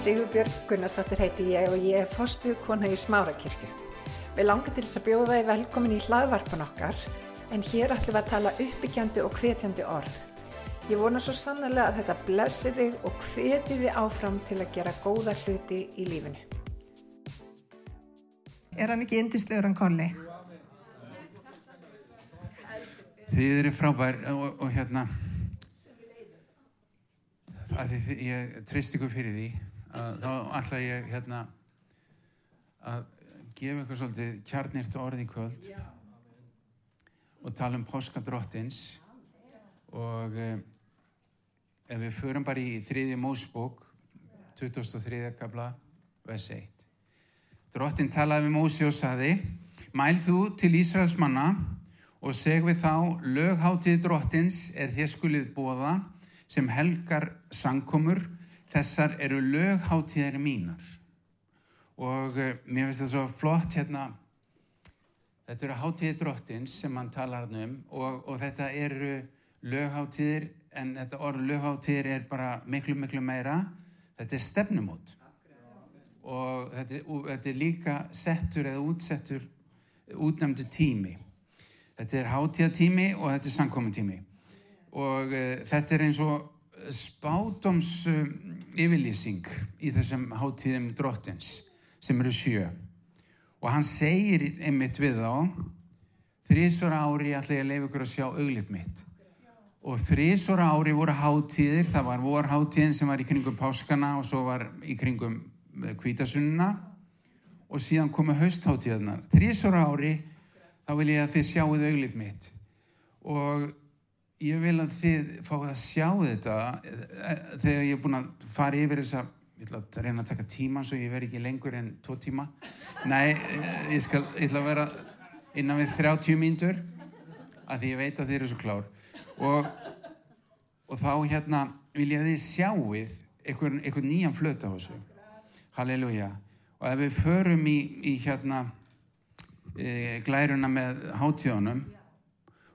Sigurbjörg Gunnarsdóttir heiti ég og ég er fostu kona í Smárakirkju. Við langar til þess að bjóða þið velkomin í hlaðvarpan okkar en hér ætlum við að tala uppbyggjandi og hvetjandi orð. Ég vona svo sannlega að þetta blessi þig og hveti þið áfram til að gera góða hluti í lífinu. Er hann ekki indislegur hann kolli? Þið eru frábær og, og hérna að því ég treyst ykkur fyrir því að þá ætla ég hérna að gefa ykkur svolítið kjarnirt orð í kvöld og tala um páskadrottins og eh, ef við förum bara í þriðju mósbók 2003. kabla vers 1 Drottin talaði við Mósi og saði Mæl þú til Ísraels manna og seg við þá lögháttið drottins er þér skulið bóða sem helgar sankomur þessar eru lögháttíðar mínar. Og uh, mér finnst það svo flott hérna. Þetta eru háttíði drottins sem hann talar um og, og þetta eru lögháttíðir en þetta orð lögháttíðir er bara miklu miklu meira. Þetta er stefnumót. Og þetta, og þetta er líka settur eða útsettur útnæmdu tími. Þetta er hátíðatími og þetta er samkomintími og uh, þetta er eins og spádoms yfirlýsing í þessum hátíðum drottins sem eru sjö. Og hann segir einmitt við þá þrísvara ári ætla ég að leifa ykkur að sjá auglit mitt. Og þrísvara ári voru hátíðir það var vor hátíðin sem var í kringum páskana og svo var í kringum kvítasunna og síðan komu haustháttíðarnar þrísvara ári þá vil ég að þið sjáuð auglit mitt. Og ég vil að þið fáið að sjá þetta eh, þegar ég er búin að fara yfir þessa ég ætla að reyna að taka tíma svo ég verð ekki lengur en tvo tíma. Nei, eh, ég, skal, ég ætla að vera innan við 30 mínútur að því ég veit að þið eru svo klár. Og, og þá hérna vil ég að þið sjáuð einhvern, einhvern nýjan flöt á þessu. Halleluja. Og ef við förum í, í hérna e, glæruna með hátíðunum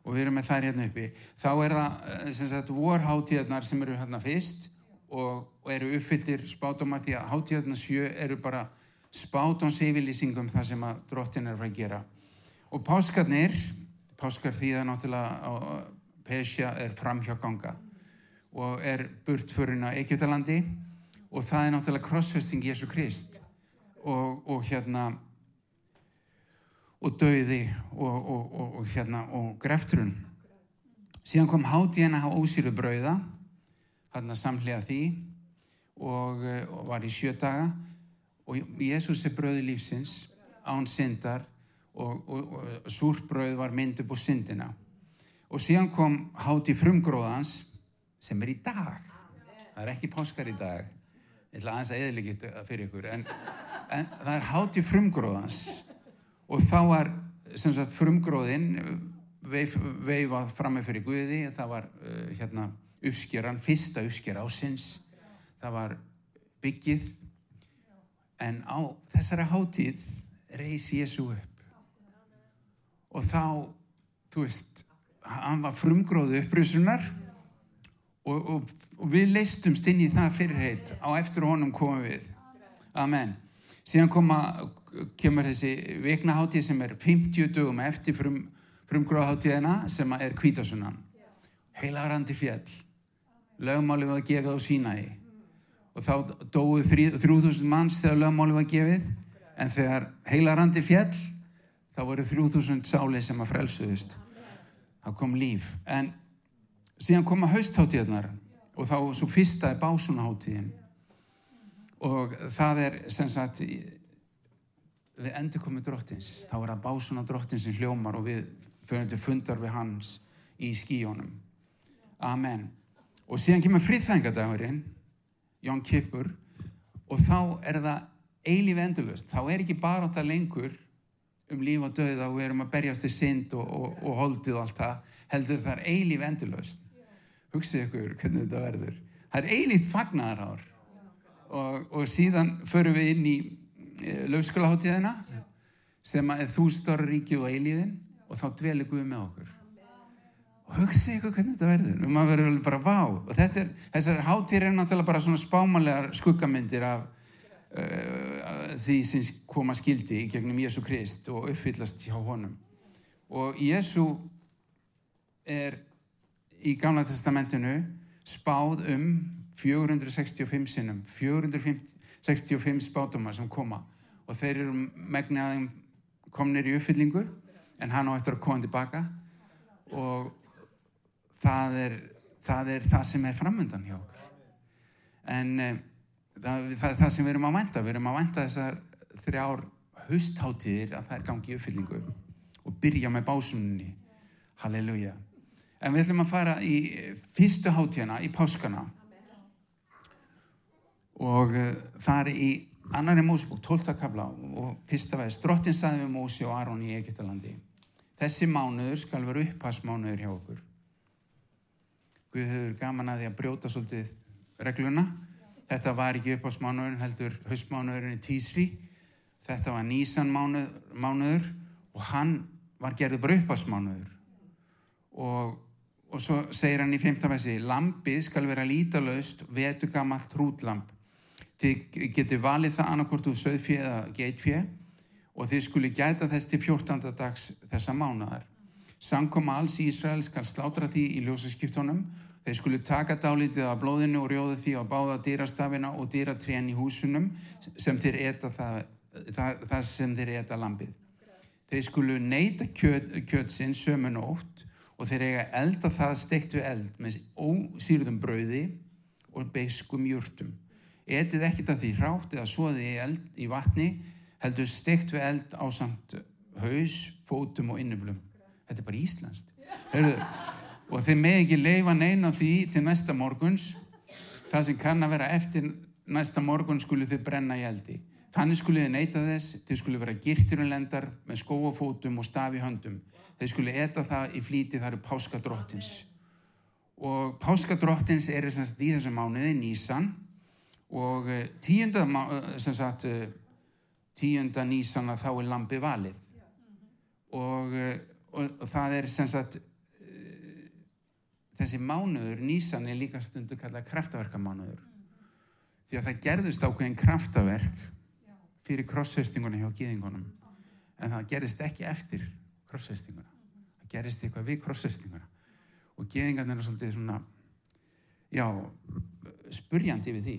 og við erum með þær hérna uppi þá er það eh, vorhátíðarnar sem eru hérna fyrst og, og eru uppfylltir spátumar því að hátíðarnar sjö eru bara spátumseyfilýsingum það sem að drottin er að að gera. Og páskarnir páskar því það náttúrulega Pesja er framhjáganga og er burtförin á Egyptalandi og það er náttúrulega krossfesting Jésu Krist og, og hérna og döiði og, og, og, hérna greftrun. Síðan kom hátíðina á ósýru brauða hérna samhlega því og, eh, og var í sjö daga. Og Jésús er brauði lífsins án syndar og, súrbrauð var mynd upp á syndina. Og síðan kom hátíð frumgróðans sem er í dag. Það er ekki páskar í dag. Ég ætla aðeins að eðlika þetta fyrir ykkur en, en það er hátíð frumgróðans og þá var sagt frumgróðin veif, veifað fram með fyrir Guði. Það var uh, hérna uppskeran fyrsta uppsker ásins það var byggið. En á þessari hátíð reysi Jésu upp. Og þá þú veist, hann var frumgróðu upprysunar og, og, og við leistumst inn í það fyrirheit. Á eftir honum komum við. Amen síðan koma, kemur þessi viknaháttíð sem er 50 dögum eftir frum, frumgróðháttíðina sem er kvítasunnan heilagrandi fjall. Lögmáli var gefið á Sínæi og þá dói 3000 manns þegar lögmáli var gefið. En þegar heilagrandi fjall þá voru 3000 sáli sem að frelsuðust. Þá kom líf. En síðan koma haustháttíðnar og þá svo fyrsta er básunaháttíðin og það er sem sagt við endur komið drottins þá er það básuna drottins sem hljómar og við fyrir til fundar við hans í skíjónum Amen. Og síðan kemur friðþængadagurinn Jón Kippur og þá er það eilíf endurlust þá er ekki bara þetta lengur um líf og döða og við erum að berjast í synd og, og, og holdið og allt það heldur það er eilíf endurlust hugsið ykkur hvernig þetta verður. Það er eilíft fagnarár og, og síðan förum við inn í e, lögskólaháttíðina sem að þú stóra ríkið og eilíðin og þá dvelur Guð með okkur. Og hugsið ykkur hvernig þetta verður. Og maður verður bara vá. Og þetta er, þessar hátíðir er náttúrulega bara svona spámanlegar skuggamyndir af uh, því sem koma skildi í gegnum Jésu Krist og uppfyllast hjá honum. Og Jésu er í Gamla testamentinu spáð um 465 sinnum 465 spátumar sem koma. Og þeir eru megnaðum komnir í uppfyllingu en hann á eftir að koma tilbaka. Og það er það, er það sem er framöndan hjá okkur. En um, það, það, það sem við erum að vænta við erum að vænta þessar þrjár haustháttíðir að það er gangi í uppfyllingu og byrja með básuninni halleluja. En við ætlum að fara í fyrstu háttíðana í páskana og uh, það er í annari Mósebók, 12. kabla og fyrsta veðs, drottin saði við Mósi og Aron í Egiptalandi þessi mánuður skal vera upphastmánuður hjá okkur Guð hefur gaman að því að brjóta svolítið regluna þetta var ekki upphastmánuður heldur haustmánuðurinn í Tísri þetta var Nísan mánuður, og hann var gerður bara upphastmánuður og, og svo segir hann í 15. veðsi lampið skal vera lítalöst vetu gammalt hrútlamp Þið getur valið það annarkort úr söðfjö eða geitfjö og þið skuli gæta þess til 14. dags þessa mánadar. Sankoma alls Ísrael skal slátra því í ljósaskiptunum. Þeir skuli taka dálítið af blóðinu og rjóða því á báða dýrastafina og dýratrén í húsunum sem þeir eta það, það, það sem þeir eta lampið. Þeir skulu neyta kjöt, kjötsinn sömun ótt og þeir eiga elda það steikt við eld með ósýrðum brauði og beiskum júrtum etið ekkit að því hrátt eða svoði í, í vatni heldur steikt við eld á samt haus, fótum og innublum þetta er bara íslenskt. Heyrðu, og þeir með ekki leifa neina því til næsta morguns. Það sem kann að vera eftir næsta morgun skulu þið brenna í eldi. Þannig skulu þið neyta þess þið skulu vera girturunlendar með skóafótum og stafi höndum. Þeir skulu eta það í flíti það eru páskadróttins og páskadróttins er þess að í þessum mánuði nýsan og eh, tíunda, eh, sem sagt, eh, tíunda nýsana þá er lampi valið. Og, og, og það er sem sagt þessi mánuður, nýsan er líka stundu kallað kraftaverkamánuður. Því að það gerðust ákveðin kraftaverk fyrir krossfestinguna hjá gíðingunum en það gerist ekki eftir krossfestinguna það gerist eitthvað við krossfestinguna og gíðingarnir er svolítið svona já, spurjandi við því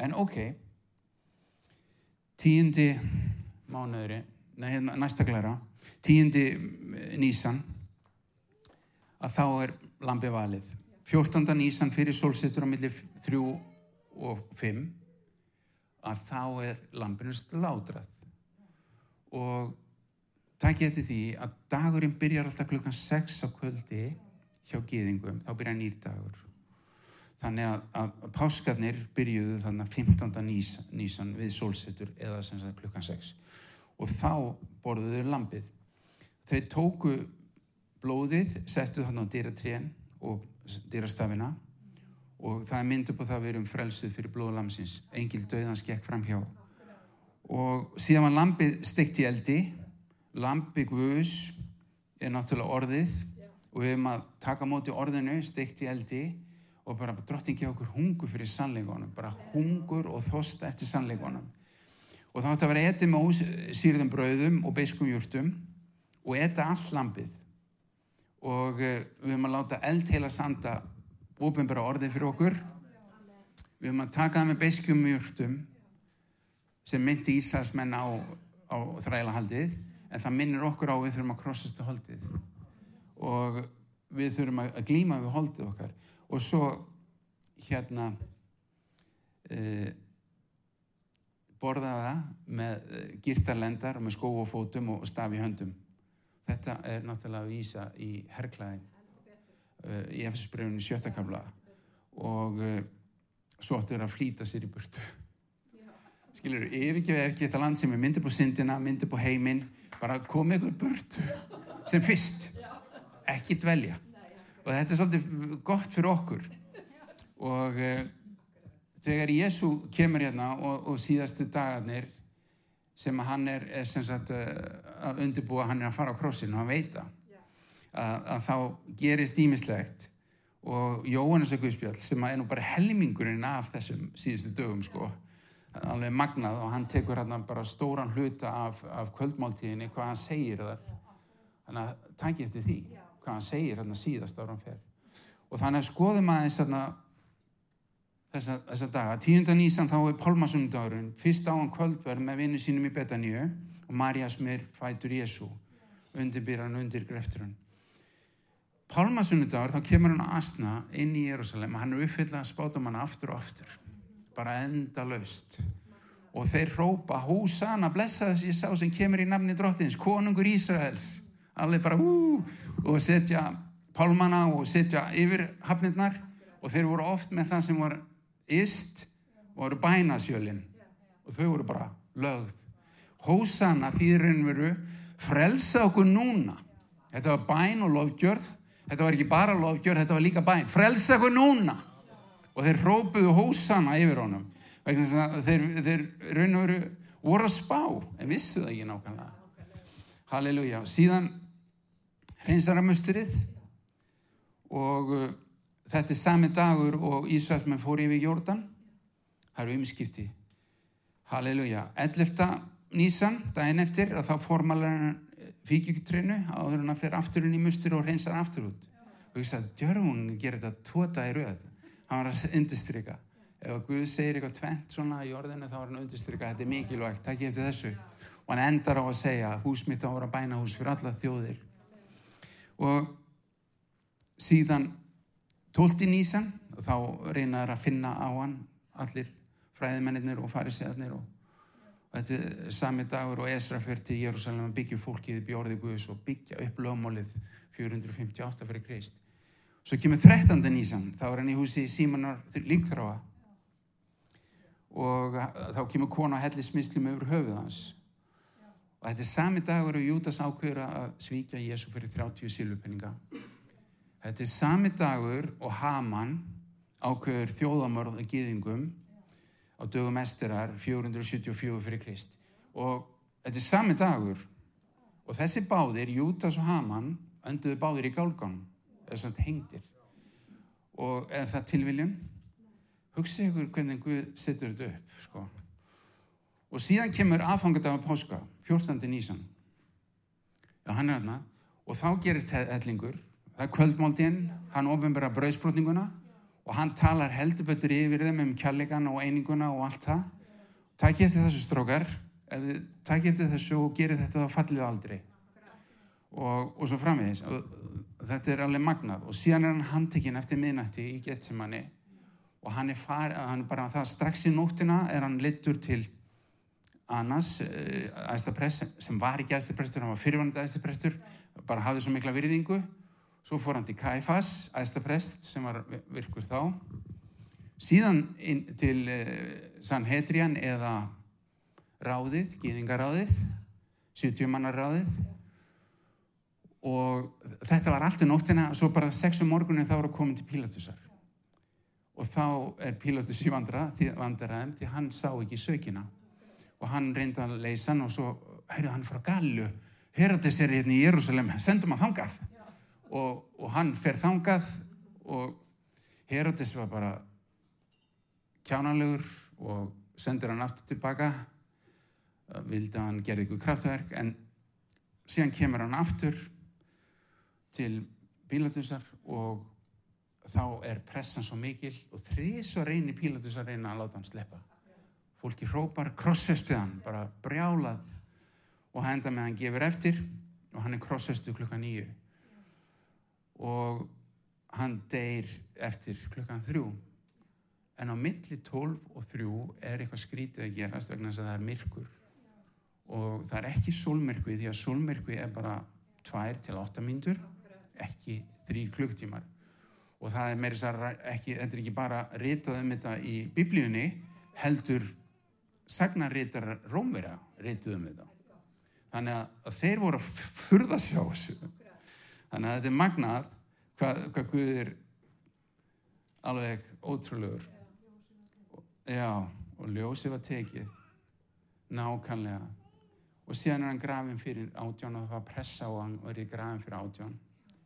En ok, tíundi mánuðri, nei, hérna, næsta glæra, tíundi eh, nýsan, að þá er lampi valið. 14. nýsan fyrir sólsittur á milli 3 og 5, að þá er lampinu sládrað. Og ég eftir því að dagurinn byrjar alltaf klukkan 6 á kvöldi hjá gýðingum, þá byrjar nýrdagur. Þannig að, að páskarnir byrjuðu þannig að 15. Nís, nísan við sólsettur eða sem sagt klukkan 6 og þá borðuðu lampið. Þeir tóku blóðið, settu þannig á dýratrén og dýrastafina og það er mynd upp á það að við erum frelsuð fyrir blóðlamsins. Engil döðans gekk fram hjá. Og síðan var lampið steikt í eldi, lampið guðus er náttúrulega orðið og við hefum að taka móti orðinu steikt í eldi og bara drottingi okkur hungur fyrir sannleikonum, bara hungur og þost eftir sannleikonum. Og þá ætti að vera etið með sýrðum brauðum og beiskum júrtum og etta all lampið. Og uh, við höfum að láta eld heila sanda ofinbara orðið fyrir okkur. Við höfum að taka það með beiskum júrtum sem myndi Íslandsmenn á, á þrælahaldið en það minnir okkur á við þurfum að krossastu holdið og við þurfum að glíma við holdið okkar og svo hérna uh, borðaða með uh, girtarlendar með skó og fótum og staf í höndum. Þetta er náttúrulega að vísa í herrklæðin uh, í eftirspröfunni sjöttakamla og svo ættu þér að flýta sér í burtu. Skilur, yfirgefið ef ekki þetta land sem er myndið på syndina, myndið på heiminn bara komið ykkur burtu sem fyrst. Ekki dvelja og þetta er svolítið gott fyrir okkur. Og uh, þegar Jésu kemur hérna og, og síðastu dagarnir sem hann er, er sem sagt, uh, að undirbúa hann er að fara á krossinu og hann veit að, að þá gerist ímislegt og Jóhannes að Guðspjall sem er nú bara helmingurinn af þessum síðustu dögum sko. Alveg magnað og hann tekur hérna bara stóran hluta af, af kvöldmáltíðinni hvað hann segir þar. Þannig að taki eftir því hvað hann segir hérna síðast ára hann fer. Og þannig að skoðum aðeins hérna þessa, þessa daga. Tíunda nýsan þá er Pálmasundagurinn. Fyrst á hann kvöldverð með vinnu sínum í Betaníu og Marja smir fætur Jésu undirbýran undir grefturinn Pálmasunnudagur þá kemur hann að asna inn í Jérúsalem og hann er uppfyllað að spáta manna aftur og aftur bara enda laust og þeir hrópa húsana blessa þessi sá sem kemur í nafni drottins konungur Ísraels allir bara hú og setja pálmana og setja yfir hafnirnar og þeir voru oft með það sem var ist voru bænasjölin og þau voru bara lögð húsana þýðurinn veru frelsa okkur núna þetta var bæn og lofgjörð Þetta var ekki bara lofgjör, þetta var líka bæn. Frelsa okkur núna. Og þeir rópuðu hósana yfir honum. Þeir, þeir raun og veru voru að spá, en vissu það ekki nákvæmlega. Halleluja. Síðan hreinsaramusturinn og uh, þetta er sami dagur og Ísraelsmenn fór yfir Jórdan. Það eru umskipti. Halleluja. 11. nýsan, daginn eftir, að þá formalarinn fíkjúktrinu áður hann að fyrir afturinn í mustur og reynsar aftur út og ég sagði, djörfung gerir þetta tóta í rauð hann var að undistrykka ef Guð segir eitthvað tvent svona í orðinu þá var hann að undistrykka, þetta er mikilvægt takk ég eftir þessu og hann endar á að segja hús mitt á að vera bænahús fyrir alla þjóðir og síðan tólti nýsan þá reynaður að finna á hann allir fræðimennir og fariseðarnir og Þetta er sami dagur og Esra fyrir til Jérúsalem að byggja fólkið bjórði Guðs og byggja upp lögmálið 458 fyrir Krist. Svo kemur 13. nýsan, þá er hann í húsi Símanar Líkþráa og þá kemur kona að helli smislum yfir höfuð hans. Og þetta er sami dagur og Júdas ákveður að svíkja Jésu fyrir 30 silvupenninga. Þetta er sami dagur og Haman ákveður þjóðamörð og gýðingum á dögum estirar 474 fyrir Krist og þetta er sami dagur og þessi báðir, Jútas og Haman önduðu báðir í gálgán þess að hengtir og er það tilviljun hugsa ykkur hvernig Guð setur þetta upp sko. og síðan kemur aðfangadag á páska 14. nýsan já hann er hérna og þá gerist hellingur. Það er kvöldmáldinn, hann ofinbæra brauðsbrotninguna og hann talar heldubötur yfir þeim um kjallegana og eininguna og allt það. Takk eftir þessu strókar. Takk eftir þessu og gerir þetta þá fallið aldrei. Og, og svo framvegis. Þetta er alveg magnað. Og síðan er hann handtekinn eftir miðnætti í Getsemanni og hann er, far, hann er bara það strax í nóttina er hann littur til Æðstapress eh, sem var ekki æðstapresstur, hann var fyrirvænandi æðstapresstur bara hafði svo mikla virðingu Svo fór hann til Kaifas, æðstaprest sem var virkur þá. Síðan til uh, Sanhedrian eða ráðið, gýðingaráðið, 70 mannar ráðið. Og þetta var allt í nóttina, svo bara 6 um morgunin þá að koma til Pílatusar. Og þá er Pílatus í vandræðum því hann sá ekki sökina. Og hann reyndi að leysa hann og svo, heyrðu hann frá Gallu, Herodes er hérna í Jérúsalem, sendum hann þangað. Og, og hann fer þangað og Herodes var bara kjánalegur og sendur hann aftur tilbaka. Vildi að hann gerði ykkur kraftverk en síðan kemur hann aftur til Pílatusar og þá er pressan svo mikil og þrís var reyni Pílatusar reyna að láta hann sleppa fólki hrópar krossfestu hann bara brjálað. Og henda með hann gefur eftir og hann er krossfestu klukka nýju og hann deyr eftir klukkan þrjú. En á milli tólf og þrjú er eitthvað skrítið að gerast vegna þess að það er myrkur. Og það er ekki sólmyrkvi því að sólmyrkvi er bara tvær til átta myndur ekki þrý klukktímar og það er meirins að ekki, þetta er ekki bara ritað um þetta í biblíunni heldur sagnarritar rómvera rituð um þetta þannig að þeir voru að furða sjá þessu Þannig að þetta er magnað hvað, hvað Guð er alveg ótrúlegur. Já, og ljósið var tekið nákannlega. Og síðan er hann grafin fyrir átjón og það var pressa á hann og er í grafin fyrir átjón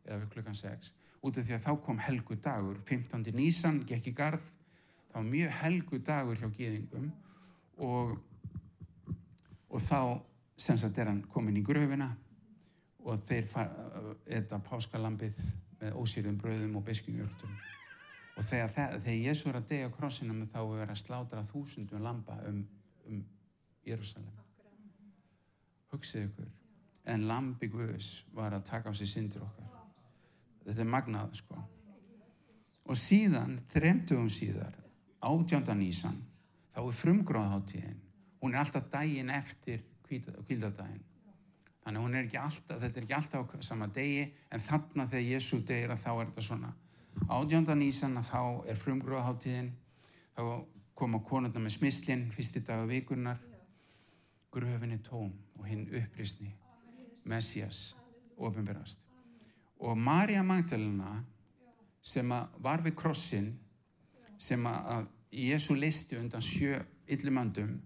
eða við klukkan 6. Út af því að þá kom helgu dagur, 15. nýsan, gekk í garð. Það var mjög helgu dagur hjá gýðingum og, og þá sem sagt er hann komin í gröfina og þeir etta páskalambið með ósýrðum bröðum og biskingjöldum og þegar, þegar Jésu er að degja krossinum þá er verið að slátra þúsundum lampa um, um Jérúsalem hugsið ykkur en lampi Guðs var að taka á sig syndir okkar. Þetta er magnað sko. Og síðan, þremtugum síðar átjöndan Ísan þá er frumgróðháttíðin hún er alltaf daginn eftir kvildardaginn þannig hún er ekki alltaf þetta er ekki alltaf á sama degi en þarna þegar Jésu degir að þá er þetta svona. Átjöndan Ísan að þá er frumgróðháttíðin þá koma konurna með smislinn fyrsti dag af vikurnar gröfinni tóm og hinn upprýstni Messias ofinberast og Marja Magdalena sem var við krossin sem að Jésu listi undan sjö yllumöndum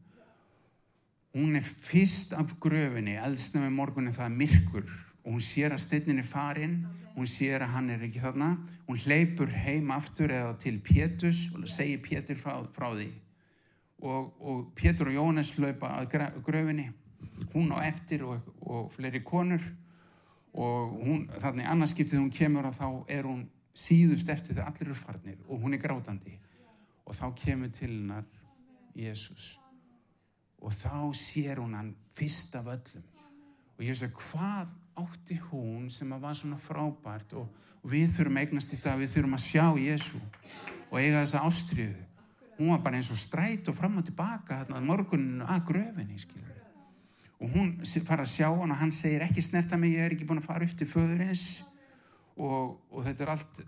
hún er fyrst af gröfinni eldsna með morgunin það er myrkur. Og hún sér að steinnin er farin hún sér að hann er ekki þarna. Hún hleypur heim aftur eða til Pétus og segir Pétur frá, frá því. Og, og Pétur og Jónes hlaupa að gröfinni. Hún á eftir og, og fleiri konur. Og hún, þannig annarskiptið hún kemur og þá er hún síðust eftir þegar allir eru farnir og hún er grátandi og þá kemur til hennar Jésús og þá sér hún hann fyrst af öllum. Og ég að hvað átti hún sem að var svona frábært? Og, og við þurfum eignast dag, við þurfum að sjá Jésú og eiga þessa ástriðu hún var bara eins og stræt og fram og tilbaka þarna morguninu að gröfinni skilur og hún fara að sjá hann og hann segir ekki snerta mig, ég er ekki búin að fara upp til föðurins. Og, og þetta er allt,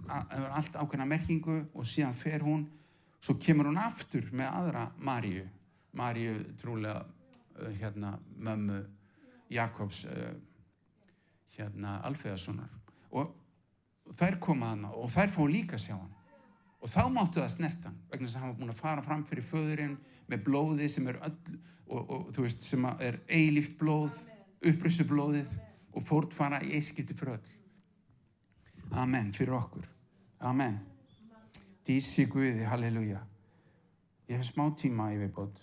allt ákveðna merkingu og síðan fer hún svo kemur hún aftur með aðra Maríu Maríu trúlega uh, hérna mömmu Jakobs uh, hérna Alfeðarssonar og þær koma hana og þær fá líka sjá hann og þá máttu það snertan vegna þess að hann var búin að fara fram fyrir föðurinn með blóði sem er öll og, og þú veist sem er eilíft blóð upprössu blóðið og fórt fara í eiskipti fyrir öll Amen, fyrir okkur. Amen. Dísi Guði, halleluja. Ég hef smá tíma í viðbót.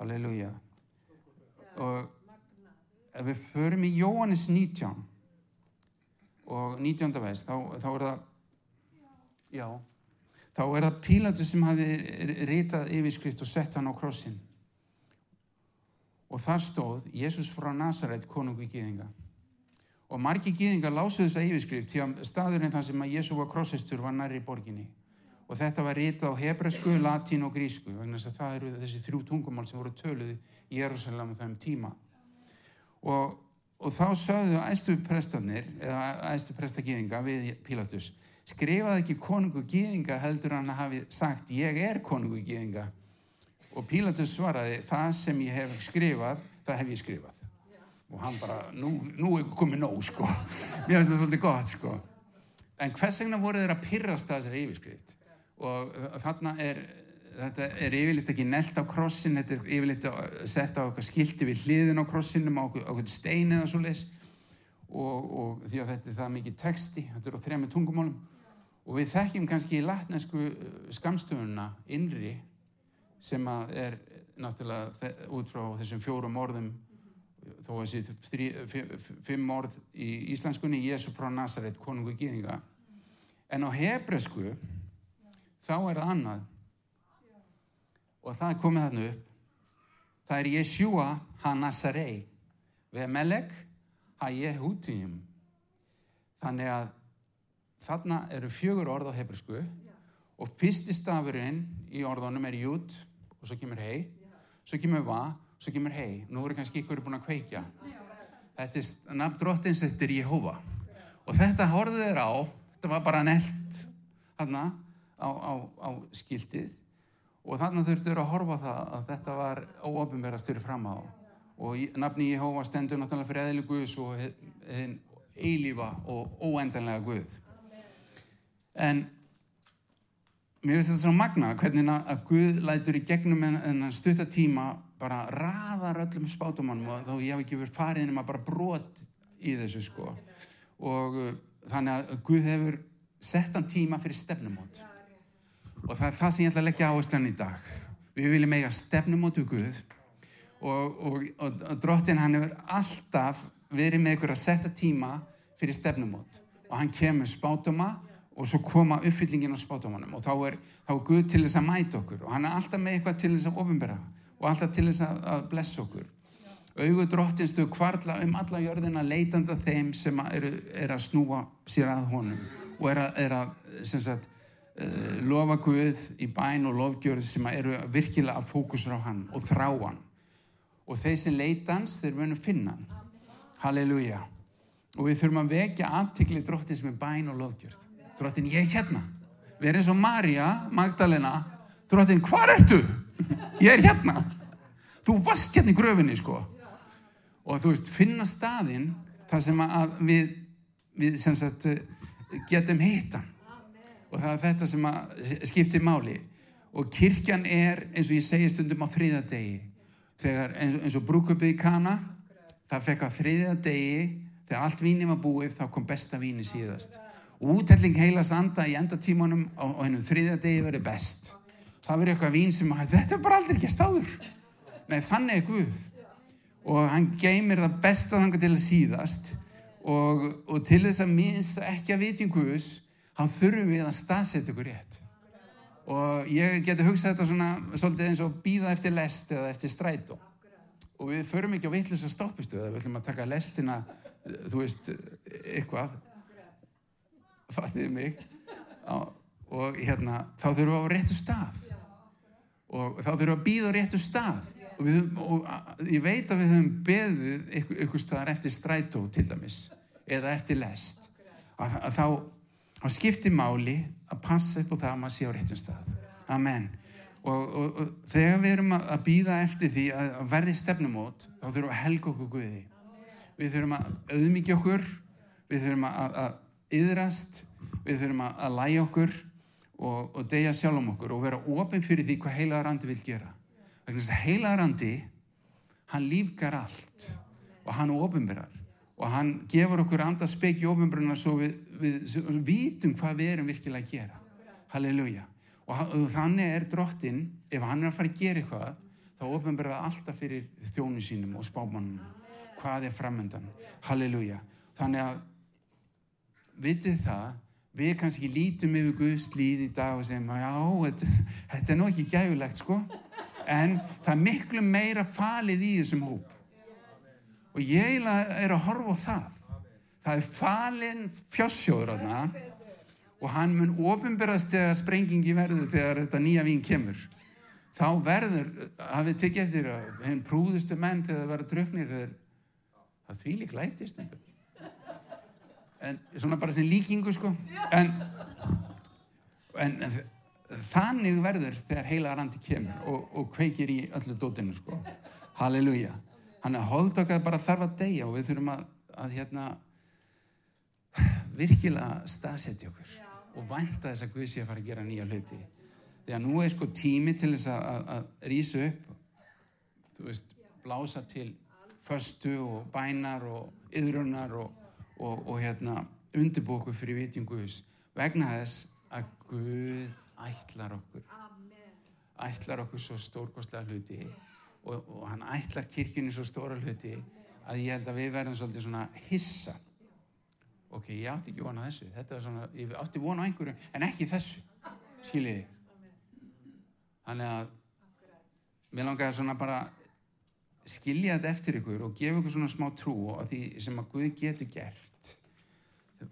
Halleluja. Og ef við förum í Jóhannes 19 og 19. veist, þá, þá er það, já, þá er það Pílatur sem hafi ritað yfirskrift og sett hann á krossin. Og þar stóð Jésús frá Nazaret, konungu í Gíðinga og margi gýðingar lásuð þessa yfirskrift því að staðurinn þar sem að Jésu var krossistur var nærri borginni. Og þetta var ritað á hebræsku, latín og grísku vegna þess að það eru þessi þrjú tungumál sem voru töluð í Jérúsalem á þeim tíma. Og, og þá sögðu æstu prestarnir eða æstu prestagýðinga við Pilatus skrifaði ekki konungu gýðinga heldur hann að hafi sagt ég er konungu gýðinga og Pilatus svaraði það sem ég hef skrifað það hef ég skrifað og hann bara, nú, nú er komið nóg sko, mér finnst það svolítið gott sko. En hvers vegna voru þeir að pyrrast þessari yfirskrift? Og þarna er þetta er yfirleitt ekki nelt á krossin þetta er yfirleitt að setja á eitthvað skilti við hliðin á krossinum á eitthvað stein eða svo leis og, og því að þetta er það mikið texti þetta er á þrejum tungumálum. Og við þekkjum kannski í latnesku skamstöfunna innri sem að er náttúrulega út frá þessum fjórum orðum þó að þessi fimm orð í íslenskunni Jésu frá Nazaret, konungu gýðinga en á hebresku þá er það annað. Og það er komið þarna upp. Það er Jeshua ha-Nazarei við Melek ha-Jehutím þannig að þarna eru fjögur orð á hebresku og fyrsti stafurinn í orðunum er jút og svo kemur hei svo kemur va svo kemur hei, nú eru kannski ykkur búin að kveikja. Þetta er nafn drottins þetta er Jehova og þetta horfið þeir á, þetta var bara nelt hann á, á, á skiltið. Og þannig þurftu þeir að horfa það að þetta var fyrir fram á. Og nafni Jehova stendur náttúrulega fyrir eðli Guðs og eilífa og óendanlega Guð. En mér finnst þetta svona magna hvernig að Guð lætur í gegnum en stuttatíma bara raðar öllum spátumannum og þá ég hef ekki verið farið um að bara brot í þessu sko. Og uh, þannig að Guð hefur sett hann tíma fyrir stefnumót. Og það er það sem ég ætla að leggja áherslan í dag. Við viljum eiga stefnumót við Guð. Og, og, og, og drottin hann hefur alltaf verið með ykkur að setja tíma fyrir stefnumót. Og hann kemur spátuma og svo koma uppfyllingin á spátumunum og þá er, þá er Guð til þess að mæta okkur. Og hann er alltaf með eitthvað til þess að ofinbera og alltaf til þess að, að blessa okkur. Auðu drottinstu kvarla um alla jörðina leitanda þeim sem eru, er að snúa sér að honum og er að, er að sagt, uh, lofa Guð í bæn og lofgjörð sem eru virkilega að fókusra á hann og þrá hann. Og þeir sem leitans þeir vunum finna hann. Halleluja. Og við þurfum að vekja aftikli drottin sem er bæn og lofgjörð. Drottin ég hérna. Við erum og Marja Magdalena drottin hvar ertu? ég er hérna. Þú varst hérna í gröfinni sko. Og þú veist, finna staðinn þar sem að við, við sem sagt, getum hittan og það er þetta sem skiptir máli. Og kirkjan er eins og ég segi stundum á þriðadegi þegar eins, eins og brúkupið í kana það fekk að þriðadegi þegar allt víni var búið þá kom besta víni síðast. Og úthelling heila sanda í endatímanum á hennum þriðadegi verið best það verið eitthvað vín sem að þetta er bara aldrei ekki stáður nei þannig er Guð. Og hann geymir það besta þangar til að síðast. Og, og til þess að minnst ekki að vitinguðus hann þurfum við að staðsetja ykkur rétt. Og ég geti hugsað þetta svona svolítið eins og býða eftir lest eða eftir strætó. Og við förum ekki á vittlust að stoppustu við ætlum að taka lestina þú veist, eitthvað. Fattiði mig. Og hérna þá þurfum við á réttu stað og þá þurfum við að býða á réttu stað. Og, við, og ég veit að við höfum beðið ykkur, ykkur staðar eftir strætó til dæmis eða eftir lest. Að, að þá, þá skiptir máli að passa upp á það að maður sé á réttum stað. Amen. Og, og, og þegar við erum að býða eftir því að verði stefnumót þá þurfum við að helga okkur Guði. Við þurfum að auðmyggja okkur. Við þurfum að, að yðrast við þurfum að, að læja okkur og deyja sjálf um okkur og vera ofinn fyrir því hvað heila randi vil gera. Vegna þess að heilarandi hann lífgar allt og hann ofinberar og hann gefur okkur andarspeki ofinberuna svo við, við, við vitum hvað við erum virkilega að gera. Halleluja. Og, og þannig er drottin ef hann er að fara að gera eitthvað þá ofinberar það alltaf fyrir þjónu sínum og spámanum hvað er framöndan halleluja. Þannig að vitið það við kannski lítum yfir Guðs líð í dag og segjum já, þetta, þetta er nú ekki gæfulegt sko. En það er miklu meira falið í þessum hóp. Og ég er að horfa á það. Það er falin fjássjóður og hann mun ofinberast þegar sprengingi verður þegar þetta nýja vín kemur. Þá verður, hafið tekið eftir að henn prúðustu menn þegar það verður dröknir það því lík lætist en svona bara sem líkingu sko. En, en, en þannig verður þegar heila randi kemur og, og kveikir í öllu dótinu sko. halleluja. Hann er hold okkar bara þarf að deyja og við þurfum að, að hérna, virkilega staðsetja okkur og vænta þess að Guð sé að fara að gera nýja hluti. Þegar nú er sko tími til þess að, að, að rýsa upp þú veist, blása til föstu og bænar og yðrunar og, og, og hérna undirbóku fyrir vitjum Guðs vegna þess að Guð ætlar okkur ætlar okkur svo stórkostlega hluti og, og hann ætlar kirkjunni svo stóra hluti að ég held að við verðum svolítið svona hissa. Ok, ég átti ekki vona þessu. Þetta var svona, ég átti vona einhverju en ekki þessu, skiljiði þannig að mér langaði svona bara skilja þetta eftir ykkur og gefa ykkur svona smá trú og því sem að Guð getur gert.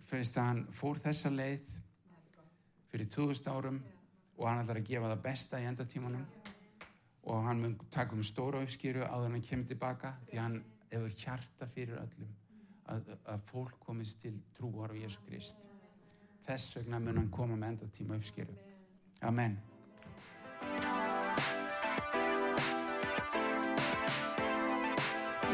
Fyrst að hann fór þessa leið fyrir 2000 árum og hann ætlar að gefa það besta í endatímanum. Og hann mun taka um stóra uppskýru áður hann kemur tilbaka því hann hefur hjarta fyrir öllum að, að fólk komist til trúar á Jésu Krist. Þess vegna mun hann koma með endatíma uppskýru Amen